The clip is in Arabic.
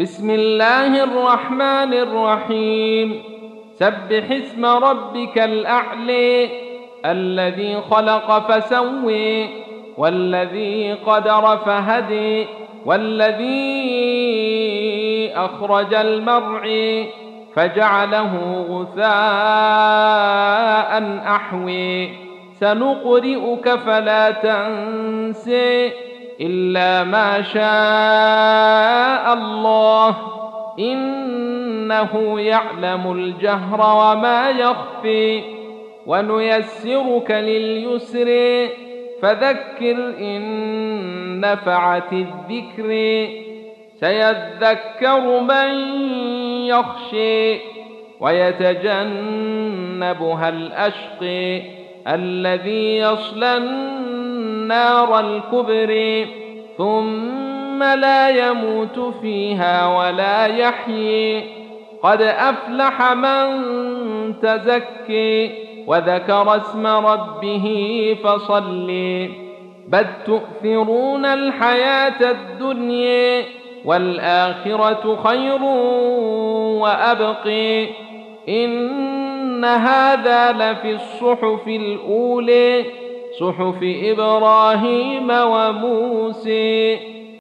بسم الله الرحمن الرحيم سبح اسم ربك الاعلي الذي خلق فسوي والذي قدر فهدي والذي اخرج المرعي فجعله غثاء احوي سنقرئك فلا تنسي إلا ما شاء الله إنه يعلم الجهر وما يخفي ونيسرك لليسر فذكر إن نفعت الذكر سيذكر من يخشي ويتجنبها الأشقي الذي يصلى النار الكبر ثم لا يموت فيها ولا يحيي. قد أفلح من تزكي وذكر اسم ربه فصلي. بل تؤثرون الحياة الدنيا والآخرة خير وأبقي. إن هذا لفي الصحف الأولى. صحف إبراهيم وموسى